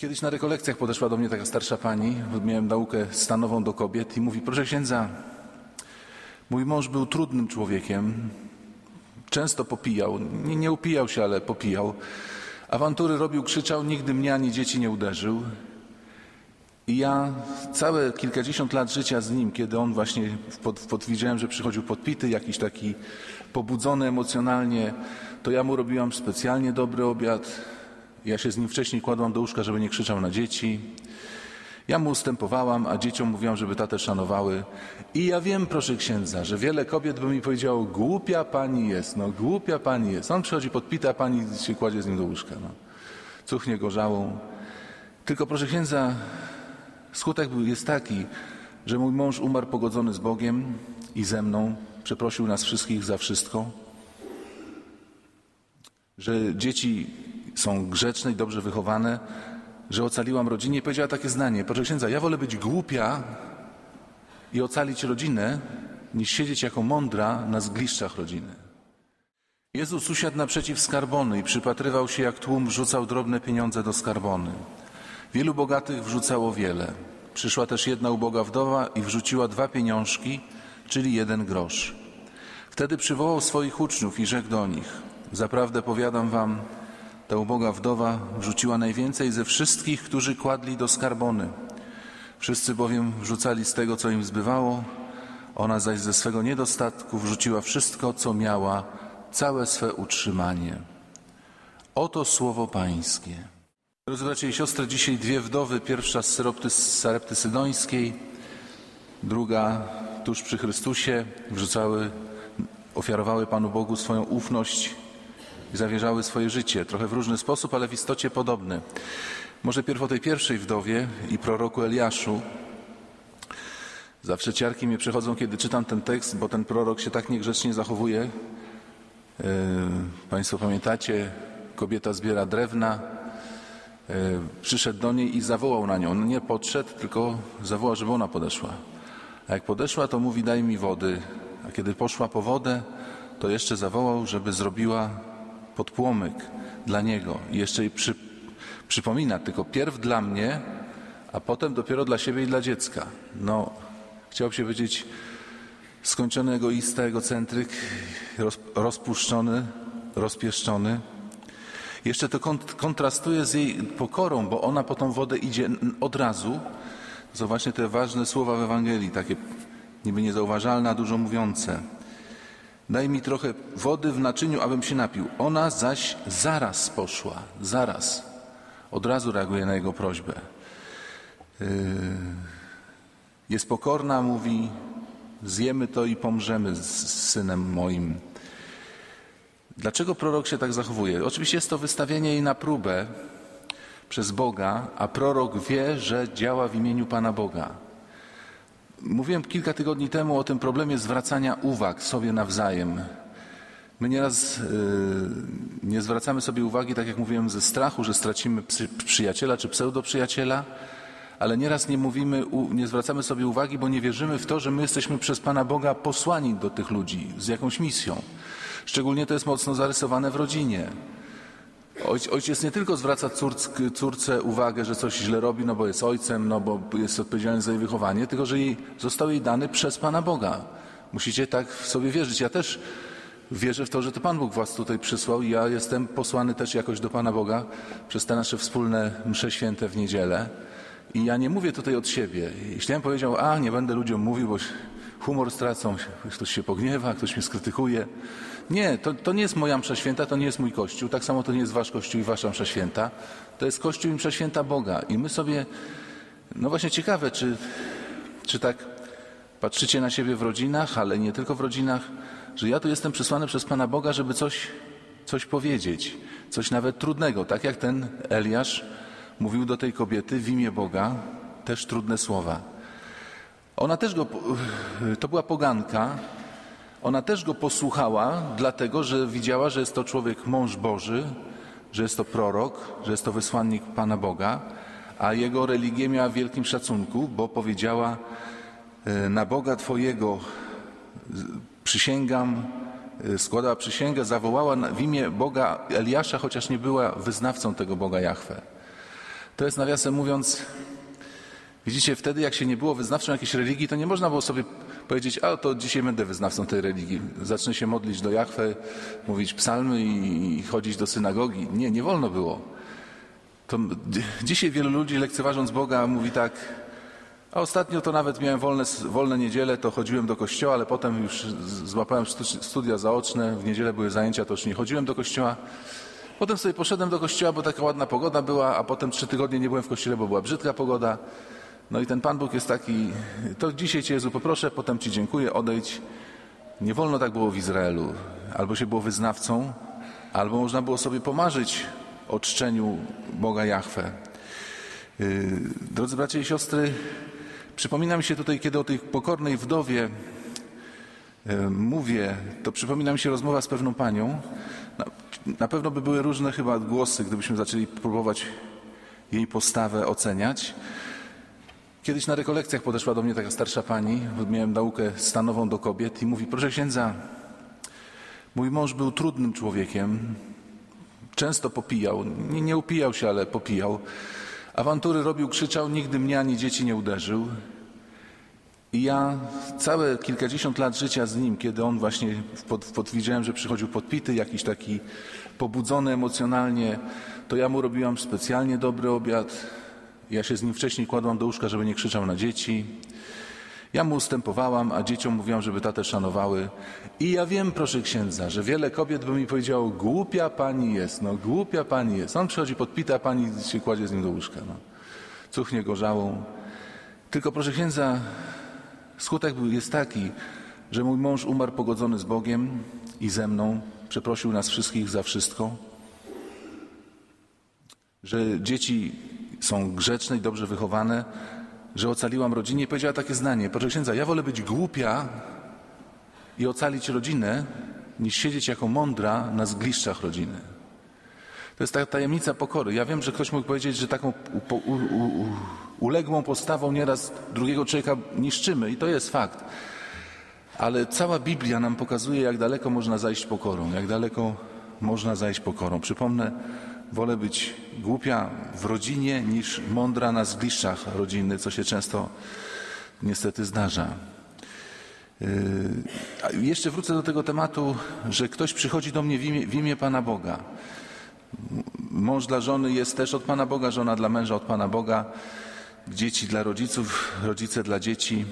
Kiedyś na rekolekcjach podeszła do mnie taka starsza pani, miałem naukę stanową do kobiet i mówi, proszę księdza, mój mąż był trudnym człowiekiem, często popijał, nie, nie upijał się, ale popijał. Awantury robił, krzyczał, nigdy mnie ani dzieci nie uderzył. I ja całe kilkadziesiąt lat życia z nim, kiedy on właśnie pod, pod, widziałem, że przychodził podpity, jakiś taki pobudzony emocjonalnie, to ja mu robiłam specjalnie dobry obiad. Ja się z nim wcześniej kładłam do łóżka, żeby nie krzyczał na dzieci. Ja mu ustępowałam, a dzieciom mówiłam, żeby tatę szanowały. I ja wiem, proszę księdza, że wiele kobiet by mi powiedziało, głupia pani jest, no głupia pani jest. On przychodzi podpita, pani się kładzie z nim do łóżka. No. Cuchnie gorzałą. Tylko proszę księdza, skutek jest taki, że mój mąż umarł pogodzony z Bogiem i ze mną. Przeprosił nas wszystkich za wszystko. Że dzieci są grzeczne i dobrze wychowane, że ocaliłam rodzinę i powiedziała takie zdanie. Proszę księdza, ja wolę być głupia i ocalić rodzinę, niż siedzieć jako mądra na zgliszczach rodziny. Jezus usiadł naprzeciw skarbony i przypatrywał się, jak tłum wrzucał drobne pieniądze do skarbony. Wielu bogatych wrzucało wiele. Przyszła też jedna uboga wdowa i wrzuciła dwa pieniążki, czyli jeden grosz. Wtedy przywołał swoich uczniów i rzekł do nich: Zaprawdę powiadam wam, ta uboga wdowa wrzuciła najwięcej ze wszystkich, którzy kładli do skarbony. Wszyscy bowiem wrzucali z tego, co im zbywało, ona zaś ze swego niedostatku wrzuciła wszystko, co miała, całe swe utrzymanie. Oto słowo Pańskie. Drodzy bracia i siostry, dzisiaj dwie wdowy, pierwsza z Syropty, Sarepty Sydońskiej, druga tuż przy Chrystusie, wrzucały, ofiarowały Panu Bogu swoją ufność zawierzały swoje życie. Trochę w różny sposób, ale w istocie podobny. Może pierw o tej pierwszej wdowie i proroku Eliaszu. Zawsze ciarki mnie przechodzą, kiedy czytam ten tekst, bo ten prorok się tak niegrzecznie zachowuje. Yy, państwo pamiętacie, kobieta zbiera drewna, yy, przyszedł do niej i zawołał na nią. No nie podszedł, tylko zawołał, żeby ona podeszła. A jak podeszła, to mówi daj mi wody. A kiedy poszła po wodę, to jeszcze zawołał, żeby zrobiła podpłomyk dla niego. Jeszcze jej przy, przypomina, tylko pierw dla mnie, a potem dopiero dla siebie i dla dziecka. No, chciałbym się powiedzieć, skończony egoista, egocentryk, roz, rozpuszczony, rozpieszczony. Jeszcze to kont kontrastuje z jej pokorą, bo ona po tą wodę idzie od razu. To właśnie te ważne słowa w Ewangelii, takie niby niezauważalne, a dużo mówiące. Daj mi trochę wody w naczyniu, abym się napił. Ona zaś zaraz poszła, zaraz. Od razu reaguje na jego prośbę. Yy, jest pokorna, mówi: Zjemy to i pomrzemy z synem moim. Dlaczego prorok się tak zachowuje? Oczywiście jest to wystawienie jej na próbę przez Boga, a prorok wie, że działa w imieniu Pana Boga. Mówiłem kilka tygodni temu o tym problemie zwracania uwag sobie nawzajem. My nieraz yy, nie zwracamy sobie uwagi, tak jak mówiłem, ze strachu, że stracimy przy, przyjaciela czy pseudoprzyjaciela, ale nieraz nie mówimy, nie zwracamy sobie uwagi, bo nie wierzymy w to, że my jesteśmy przez Pana Boga posłani do tych ludzi z jakąś misją. Szczególnie to jest mocno zarysowane w rodzinie. Ojciec nie tylko zwraca córce, córce uwagę, że coś źle robi, no bo jest ojcem, no bo jest odpowiedzialny za jej wychowanie, tylko że jej, został jej dany przez Pana Boga. Musicie tak w sobie wierzyć. Ja też wierzę w to, że to Pan Bóg was tutaj przysłał ja jestem posłany też jakoś do Pana Boga przez te nasze wspólne msze święte w niedzielę. I ja nie mówię tutaj od siebie. Jeśli ja bym powiedział, a nie będę ludziom mówił, bo humor stracą, ktoś się pogniewa, ktoś mnie skrytykuje. Nie, to, to nie jest moja msza święta, to nie jest mój kościół, tak samo to nie jest wasz kościół i wasza msza święta. To jest kościół i msza święta Boga. I my sobie, no właśnie ciekawe, czy, czy tak patrzycie na siebie w rodzinach, ale nie tylko w rodzinach, że ja tu jestem przysłany przez Pana Boga, żeby coś, coś powiedzieć, coś nawet trudnego, tak jak ten Eliasz mówił do tej kobiety w imię Boga, też trudne słowa. Ona też go, to była poganka, ona też go posłuchała, dlatego że widziała, że jest to człowiek mąż Boży, że jest to prorok, że jest to wysłannik Pana Boga, a jego religię miała w wielkim szacunku, bo powiedziała: e, Na Boga Twojego przysięgam, e, składała przysięgę, zawołała w imię Boga Eliasza, chociaż nie była wyznawcą tego Boga Jahwe. To jest nawiasem mówiąc, widzicie, wtedy jak się nie było wyznawcą jakiejś religii, to nie można było sobie powiedzieć, a to dzisiaj będę wyznawcą tej religii. Zacznę się modlić do Jachwę, mówić psalmy i chodzić do synagogi. Nie, nie wolno było. To dzisiaj wielu ludzi lekceważąc Boga mówi tak, a ostatnio to nawet miałem wolne, wolne niedziele, to chodziłem do kościoła, ale potem już złapałem studia zaoczne, w niedzielę były zajęcia, to już nie chodziłem do kościoła. Potem sobie poszedłem do kościoła, bo taka ładna pogoda była, a potem trzy tygodnie nie byłem w kościele, bo była brzydka pogoda. No i ten Pan Bóg jest taki, to dzisiaj Cię Jezu poproszę, potem Ci dziękuję, odejdź. Nie wolno tak było w Izraelu. Albo się było wyznawcą, albo można było sobie pomarzyć o czczeniu Boga Jahwe. Yy, drodzy bracia i siostry, przypomina mi się tutaj, kiedy o tej pokornej wdowie yy, mówię, to przypomina mi się rozmowa z pewną panią. Na, na pewno by były różne chyba głosy, gdybyśmy zaczęli próbować jej postawę oceniać. Kiedyś na rekolekcjach podeszła do mnie taka starsza pani, miałem naukę stanową do kobiet i mówi, proszę księdza, mój mąż był trudnym człowiekiem, często popijał, nie, nie upijał się, ale popijał. Awantury robił, krzyczał, nigdy mnie ani dzieci nie uderzył. I ja całe kilkadziesiąt lat życia z nim, kiedy on właśnie pod, pod, widziałem, że przychodził podpity, jakiś taki pobudzony emocjonalnie, to ja mu robiłam specjalnie dobry obiad, ja się z nim wcześniej kładłam do łóżka, żeby nie krzyczał na dzieci. Ja mu ustępowałam, a dzieciom mówiłam, żeby tatę szanowały. I ja wiem, proszę księdza, że wiele kobiet by mi powiedziało, głupia pani jest, no głupia pani jest. On przychodzi podpita, pani się kładzie z nim do łóżka. No. Cuchnie gorzałą. Tylko proszę księdza, skutek jest taki, że mój mąż umarł pogodzony z Bogiem i ze mną, przeprosił nas wszystkich za wszystko, że dzieci są grzeczne i dobrze wychowane, że ocaliłam rodzinę i powiedziała takie zdanie. Proszę księdza, ja wolę być głupia i ocalić rodzinę, niż siedzieć jako mądra na zgliszczach rodziny. To jest ta tajemnica pokory. Ja wiem, że ktoś mógł powiedzieć, że taką u, u, u, uległą postawą nieraz drugiego człowieka niszczymy i to jest fakt. Ale cała Biblia nam pokazuje, jak daleko można zajść pokorą, jak daleko można zajść pokorą. Przypomnę Wolę być głupia w rodzinie niż mądra na zgliszczach rodziny, co się często niestety zdarza. Yy, jeszcze wrócę do tego tematu, że ktoś przychodzi do mnie w imię, w imię Pana Boga. Mąż dla żony jest też od Pana Boga, żona dla męża od Pana Boga, dzieci dla rodziców, rodzice dla dzieci.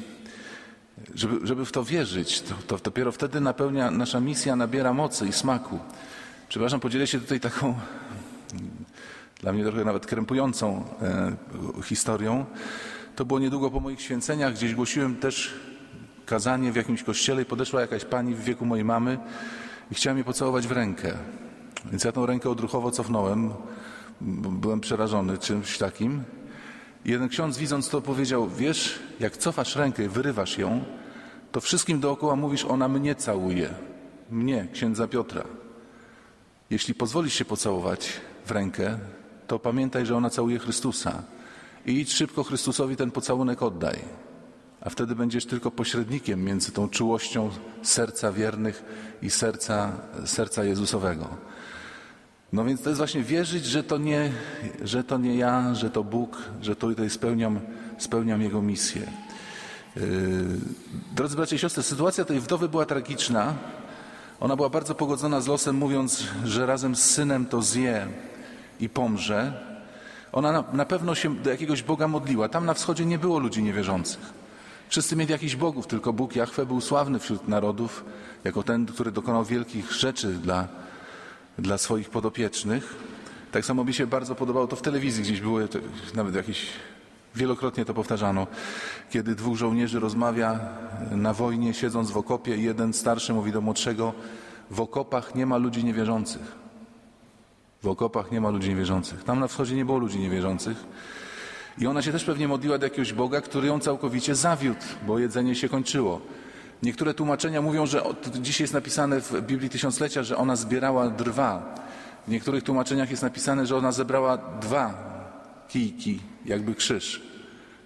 Żeby, żeby w to wierzyć, to, to dopiero wtedy napełnia, nasza misja nabiera mocy i smaku. Przepraszam, podzielę się tutaj taką dla mnie trochę nawet krępującą e, historią. To było niedługo po moich święceniach, gdzieś głosiłem też kazanie w jakimś kościele i podeszła jakaś pani w wieku mojej mamy i chciała mnie pocałować w rękę. Więc ja tą rękę odruchowo cofnąłem, byłem przerażony czymś takim. I jeden ksiądz widząc to powiedział, wiesz, jak cofasz rękę i wyrywasz ją, to wszystkim dookoła mówisz, ona mnie całuje. Mnie, księdza Piotra. Jeśli pozwolisz się pocałować w rękę, to pamiętaj, że ona całuje Chrystusa. I idź szybko Chrystusowi ten pocałunek oddaj. A wtedy będziesz tylko pośrednikiem między tą czułością serca wiernych i serca, serca Jezusowego. No więc to jest właśnie wierzyć, że to nie, że to nie ja, że to Bóg, że tutaj spełniam, spełniam Jego misję. Yy, drodzy bracia i siostry, sytuacja tej wdowy była tragiczna. Ona była bardzo pogodzona z losem, mówiąc, że razem z synem to zje i pomrze. Ona na, na pewno się do jakiegoś Boga modliła. Tam na wschodzie nie było ludzi niewierzących. Wszyscy mieli jakichś bogów, tylko Bóg Jahwe był sławny wśród narodów, jako ten, który dokonał wielkich rzeczy dla, dla swoich podopiecznych. Tak samo mi się bardzo podobało to w telewizji, gdzieś były nawet jakieś Wielokrotnie to powtarzano. Kiedy dwóch żołnierzy rozmawia na wojnie, siedząc w okopie, i jeden starszy mówi do młodszego: W okopach nie ma ludzi niewierzących. W okopach nie ma ludzi niewierzących. Tam na wschodzie nie było ludzi niewierzących. I ona się też pewnie modliła do jakiegoś Boga, który ją całkowicie zawiódł, bo jedzenie się kończyło. Niektóre tłumaczenia mówią, że dzisiaj jest napisane w Biblii Tysiąclecia, że ona zbierała drwa. W niektórych tłumaczeniach jest napisane, że ona zebrała dwa kijki, jakby krzyż.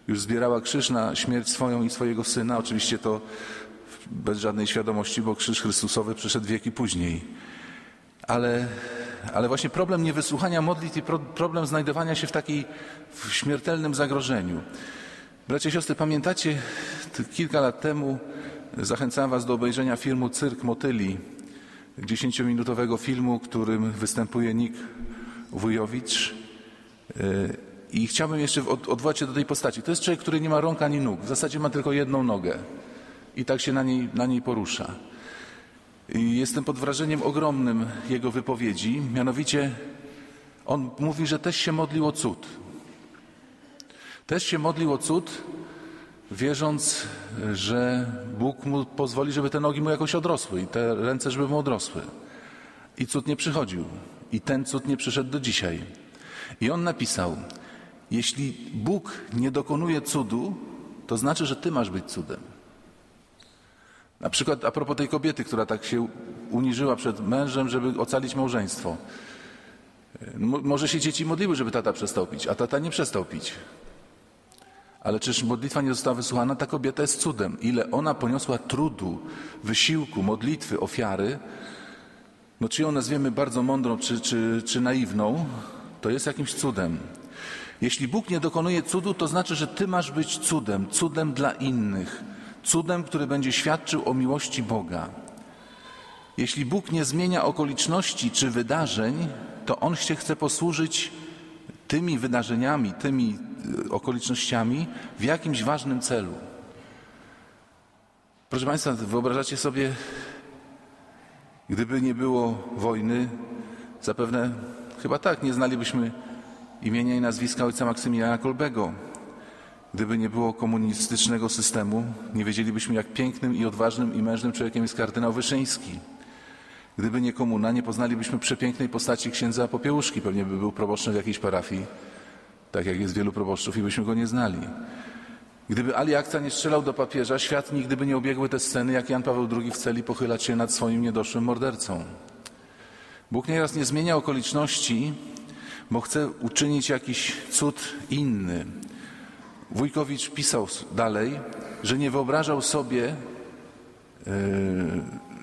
Już zbierała krzyż na śmierć swoją i swojego syna. Oczywiście to bez żadnej świadomości, bo krzyż Chrystusowy przyszedł wieki później. Ale ale właśnie problem niewysłuchania modlitw i pro, problem znajdowania się w takiej w śmiertelnym zagrożeniu. Bracia i siostry, pamiętacie, kilka lat temu zachęcałem Was do obejrzenia filmu Cyrk Motyli, dziesięciominutowego filmu, którym występuje Nick Wujowicz. I chciałbym jeszcze odwołać się do tej postaci. To jest człowiek, który nie ma rąk ani nóg. W zasadzie ma tylko jedną nogę. I tak się na niej, na niej porusza. Jestem pod wrażeniem ogromnym jego wypowiedzi. Mianowicie on mówi, że też się modlił o cud. Też się modlił o cud, wierząc, że Bóg mu pozwoli, żeby te nogi mu jakoś odrosły i te ręce, żeby mu odrosły. I cud nie przychodził. I ten cud nie przyszedł do dzisiaj. I on napisał, jeśli Bóg nie dokonuje cudu, to znaczy, że ty masz być cudem. Na przykład a propos tej kobiety, która tak się uniżyła przed mężem, żeby ocalić małżeństwo. Może się dzieci modliły, żeby tata przestał pić, a tata nie przestał pić. Ale czyż modlitwa nie została wysłuchana? Ta kobieta jest cudem. Ile ona poniosła trudu, wysiłku, modlitwy, ofiary, no czy ją nazwiemy bardzo mądrą, czy, czy, czy naiwną, to jest jakimś cudem. Jeśli Bóg nie dokonuje cudu, to znaczy, że Ty masz być cudem, cudem dla innych, cudem, który będzie świadczył o miłości Boga. Jeśli Bóg nie zmienia okoliczności czy wydarzeń, to On się chce posłużyć tymi wydarzeniami, tymi y, okolicznościami w jakimś ważnym celu. Proszę Państwa, wyobrażacie sobie, gdyby nie było wojny, zapewne chyba tak, nie znalibyśmy imienia i nazwiska ojca Maksymiliana Kolbego. Gdyby nie było komunistycznego systemu, nie wiedzielibyśmy, jak pięknym i odważnym i mężnym człowiekiem jest kardynał Wyszyński. Gdyby nie komuna, nie poznalibyśmy przepięknej postaci księdza Popiełuszki. Pewnie by był proboszczem w jakiejś parafii, tak jak jest wielu proboszczów i byśmy go nie znali. Gdyby Ali Akta nie strzelał do papieża, świat nigdy by nie obiegły te sceny, jak Jan Paweł II w celi pochylać się nad swoim niedoszłym mordercą. Bóg nieraz nie zmienia okoliczności, bo chce uczynić jakiś cud inny. Wójkowicz pisał dalej, że nie wyobrażał sobie, e,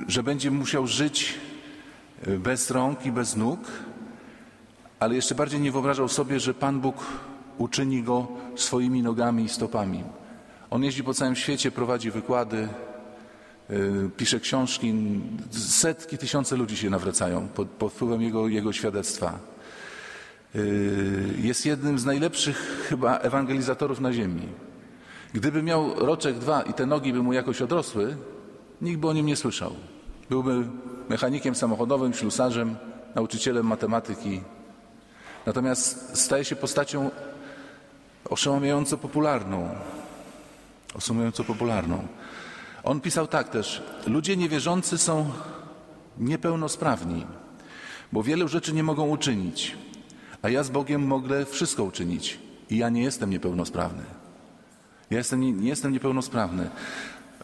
że będzie musiał żyć e, bez rąk i bez nóg, ale jeszcze bardziej nie wyobrażał sobie, że Pan Bóg uczyni go swoimi nogami i stopami. On jeździ po całym świecie, prowadzi wykłady, e, pisze książki. Setki, tysiące ludzi się nawracają pod, pod wpływem jego, jego świadectwa. Y, jest jednym z najlepszych chyba ewangelizatorów na ziemi. Gdyby miał roczek dwa i te nogi by mu jakoś odrosły, nikt by o nim nie słyszał. Byłby mechanikiem samochodowym, ślusarzem, nauczycielem matematyki. Natomiast staje się postacią oszałamiająco popularną. Oszałamiająco popularną. On pisał tak też. Ludzie niewierzący są niepełnosprawni, bo wielu rzeczy nie mogą uczynić. A ja z Bogiem mogę wszystko uczynić. I ja nie jestem niepełnosprawny. Ja jestem, nie, jestem niepełnosprawny.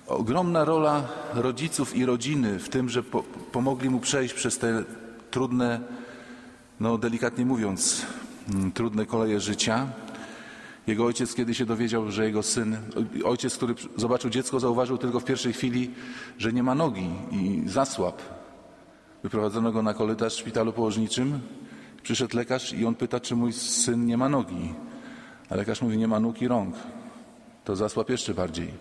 Ogromna rola rodziców i rodziny w tym, że po, pomogli mu przejść przez te trudne, no delikatnie mówiąc, mm, trudne koleje życia. Jego ojciec, kiedy się dowiedział, że jego syn, ojciec, który zobaczył dziecko, zauważył tylko w pierwszej chwili, że nie ma nogi i zasłab. Wyprowadzono go na korytarz w szpitalu położniczym Przyszedł lekarz i on pyta, czy mój syn nie ma nogi. A lekarz mówi, nie ma nóg i rąk. To zasłab jeszcze bardziej.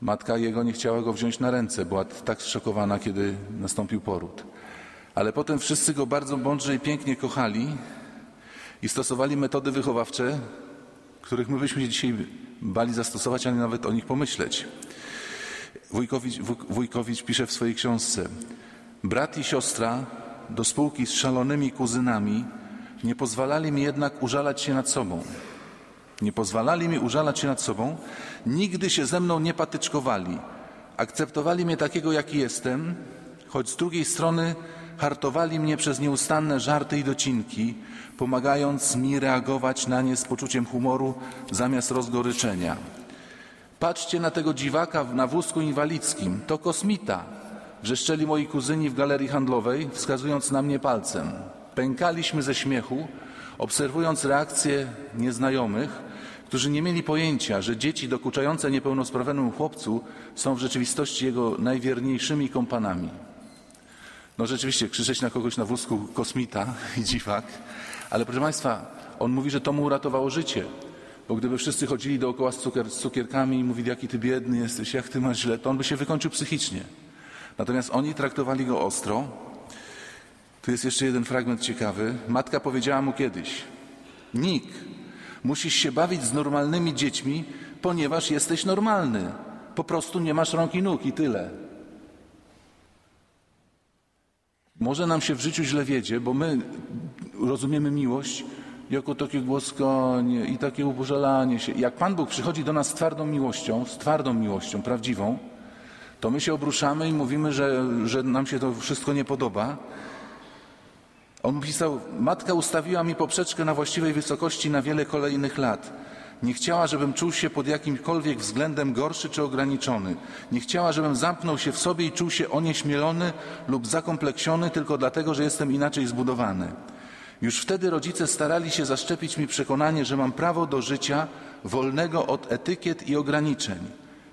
Matka jego nie chciała go wziąć na ręce, była tak zszokowana, kiedy nastąpił poród. Ale potem wszyscy go bardzo mądrze i pięknie kochali i stosowali metody wychowawcze, których my byśmy się dzisiaj bali zastosować, ani nawet o nich pomyśleć. Wójkowicz, pisze w swojej książce: Brat i siostra do spółki z szalonymi kuzynami, nie pozwalali mi jednak użalać się nad sobą. Nie pozwalali mi użalać się nad sobą, nigdy się ze mną nie patyczkowali. Akceptowali mnie takiego, jaki jestem, choć z drugiej strony hartowali mnie przez nieustanne żarty i docinki, pomagając mi reagować na nie z poczuciem humoru zamiast rozgoryczenia. Patrzcie na tego dziwaka na wózku inwalidzkim. To kosmita. Wrzeszczeli moi kuzyni w galerii handlowej, wskazując na mnie palcem. Pękaliśmy ze śmiechu, obserwując reakcje nieznajomych, którzy nie mieli pojęcia, że dzieci dokuczające niepełnosprawnemu chłopcu są w rzeczywistości jego najwierniejszymi kompanami. No rzeczywiście, krzyczeć na kogoś na wózku kosmita i dziwak, ale proszę Państwa, on mówi, że to mu uratowało życie. Bo gdyby wszyscy chodzili dookoła z, cukier, z cukierkami i mówili, jaki ty biedny jesteś, jak ty masz źle, to on by się wykończył psychicznie. Natomiast oni traktowali go ostro. Tu jest jeszcze jeden fragment ciekawy. Matka powiedziała mu kiedyś: Nik, musisz się bawić z normalnymi dziećmi, ponieważ jesteś normalny. Po prostu nie masz rąk i nóg i tyle. Może nam się w życiu źle wiedzie, bo my rozumiemy miłość jako takie głaskanie i takie upożalanie się. Jak Pan Bóg przychodzi do nas z twardą miłością, z twardą miłością, prawdziwą, to my się obruszamy i mówimy, że, że nam się to wszystko nie podoba. On pisał, matka ustawiła mi poprzeczkę na właściwej wysokości na wiele kolejnych lat. Nie chciała, żebym czuł się pod jakimkolwiek względem gorszy czy ograniczony. Nie chciała, żebym zamknął się w sobie i czuł się onieśmielony lub zakompleksiony tylko dlatego, że jestem inaczej zbudowany. Już wtedy rodzice starali się zaszczepić mi przekonanie, że mam prawo do życia wolnego od etykiet i ograniczeń.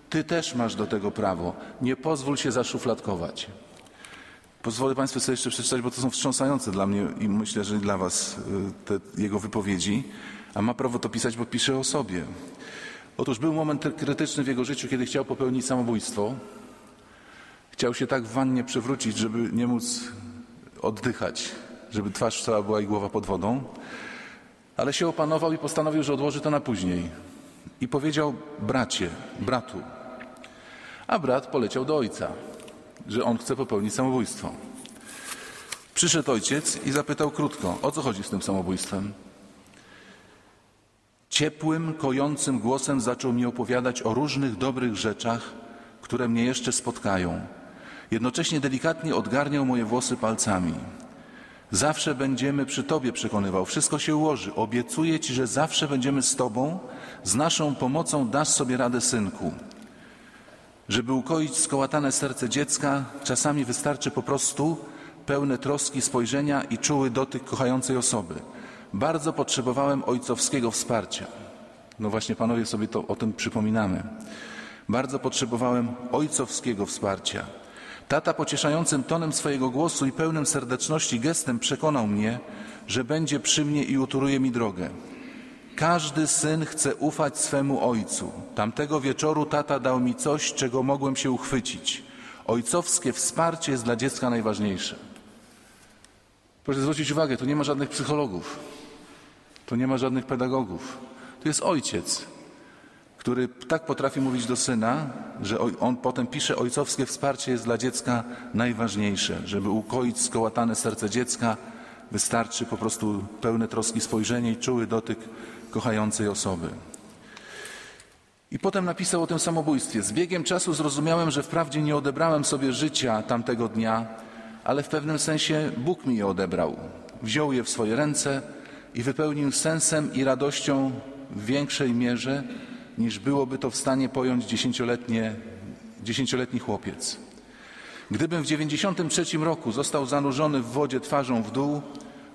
Ty też masz do tego prawo. Nie pozwól się zaszufladkować. Pozwolę Państwu sobie jeszcze przeczytać, bo to są wstrząsające dla mnie i myślę, że dla Was y, te jego wypowiedzi. A ma prawo to pisać, bo pisze o sobie. Otóż był moment krytyczny w jego życiu, kiedy chciał popełnić samobójstwo. Chciał się tak w wannie przewrócić, żeby nie móc oddychać, żeby twarz cała była i głowa pod wodą. Ale się opanował i postanowił, że odłoży to na później. I powiedział bracie, bratu. A brat poleciał do ojca, że on chce popełnić samobójstwo. Przyszedł ojciec i zapytał krótko, o co chodzi z tym samobójstwem. Ciepłym, kojącym głosem zaczął mi opowiadać o różnych dobrych rzeczach, które mnie jeszcze spotkają. Jednocześnie delikatnie odgarniał moje włosy palcami. Zawsze będziemy przy Tobie, przekonywał. Wszystko się ułoży. Obiecuję Ci, że zawsze będziemy z Tobą. Z naszą pomocą dasz sobie radę, synku. Żeby ukoić skołatane serce dziecka, czasami wystarczy po prostu pełne troski spojrzenia i czuły dotyk kochającej osoby. Bardzo potrzebowałem ojcowskiego wsparcia. No właśnie, panowie sobie to o tym przypominamy. Bardzo potrzebowałem ojcowskiego wsparcia. Tata pocieszającym tonem swojego głosu i pełnym serdeczności gestem przekonał mnie, że będzie przy mnie i uturuje mi drogę. Każdy syn chce ufać swemu ojcu. Tamtego wieczoru tata dał mi coś, czego mogłem się uchwycić. Ojcowskie wsparcie jest dla dziecka najważniejsze. Proszę zwrócić uwagę, tu nie ma żadnych psychologów, tu nie ma żadnych pedagogów. Tu jest ojciec, który tak potrafi mówić do syna, że on potem pisze, ojcowskie wsparcie jest dla dziecka najważniejsze. Żeby ukoić skołatane serce dziecka, wystarczy po prostu pełne troski spojrzenie i czuły dotyk kochającej osoby. I potem napisał o tym samobójstwie. Z biegiem czasu zrozumiałem, że wprawdzie nie odebrałem sobie życia tamtego dnia, ale w pewnym sensie Bóg mi je odebrał. Wziął je w swoje ręce i wypełnił sensem i radością w większej mierze, niż byłoby to w stanie pojąć dziesięcioletni chłopiec. Gdybym w 93 roku został zanurzony w wodzie twarzą w dół,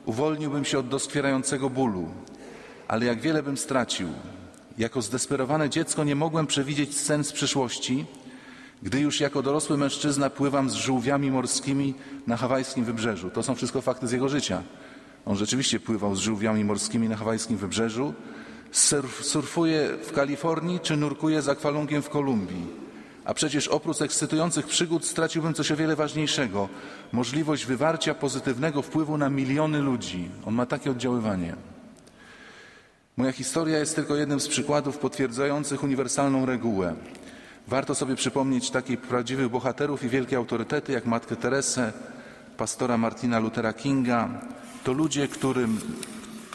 uwolniłbym się od doskwierającego bólu, ale jak wiele bym stracił. Jako zdesperowane dziecko nie mogłem przewidzieć scen z przyszłości, gdy już jako dorosły mężczyzna pływam z żółwiami morskimi na hawajskim wybrzeżu. To są wszystko fakty z jego życia. On rzeczywiście pływał z żółwiami morskimi na hawajskim wybrzeżu, surf, surfuje w Kalifornii czy nurkuje za kwalunkiem w Kolumbii. A przecież oprócz ekscytujących przygód straciłbym coś o wiele ważniejszego możliwość wywarcia pozytywnego wpływu na miliony ludzi. On ma takie oddziaływanie. Moja historia jest tylko jednym z przykładów potwierdzających uniwersalną regułę. Warto sobie przypomnieć takich prawdziwych bohaterów i wielkie autorytety jak Matkę Teresę, pastora Martina Luthera Kinga. To ludzie, którym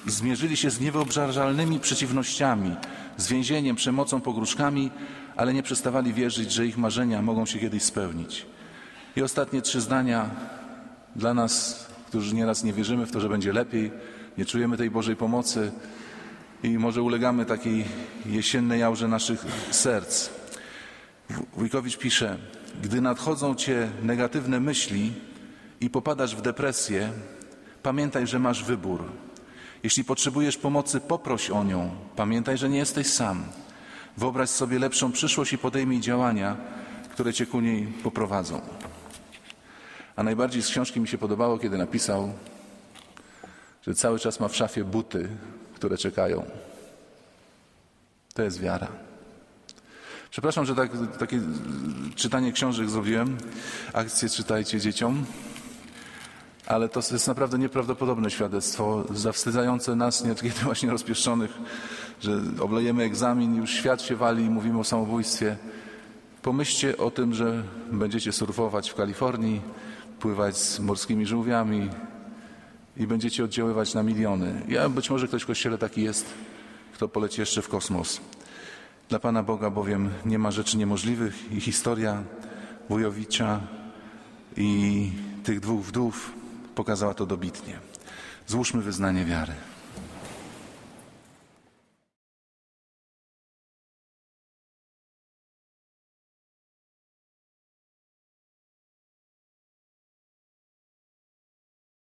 zmierzyli się z niewyobrażalnymi przeciwnościami, z więzieniem, przemocą, pogróżkami, ale nie przestawali wierzyć, że ich marzenia mogą się kiedyś spełnić. I ostatnie trzy zdania dla nas, którzy nieraz nie wierzymy w to, że będzie lepiej, nie czujemy tej Bożej pomocy i może ulegamy takiej jesiennej aurze naszych serc. Wójkowicz pisze, gdy nadchodzą cię negatywne myśli i popadasz w depresję, pamiętaj, że masz wybór. Jeśli potrzebujesz pomocy, poproś o nią. Pamiętaj, że nie jesteś sam. Wyobraź sobie lepszą przyszłość i podejmij działania, które cię ku niej poprowadzą. A najbardziej z książki mi się podobało, kiedy napisał, że cały czas ma w szafie buty, które czekają. To jest wiara. Przepraszam, że tak, takie czytanie książek zrobiłem. Akcję czytajcie dzieciom. Ale to jest naprawdę nieprawdopodobne świadectwo, zawstydzające nas, niekiedy właśnie rozpieszczonych, że oblejemy egzamin, już świat się wali i mówimy o samobójstwie. Pomyślcie o tym, że będziecie surfować w Kalifornii, pływać z morskimi żółwiami i będziecie oddziaływać na miliony. Ja być może ktoś w kościele taki jest, kto poleci jeszcze w kosmos. Dla Pana Boga bowiem nie ma rzeczy niemożliwych i historia Wujowicza i tych dwóch wdów pokazała to dobitnie. Złóżmy wyznanie wiary.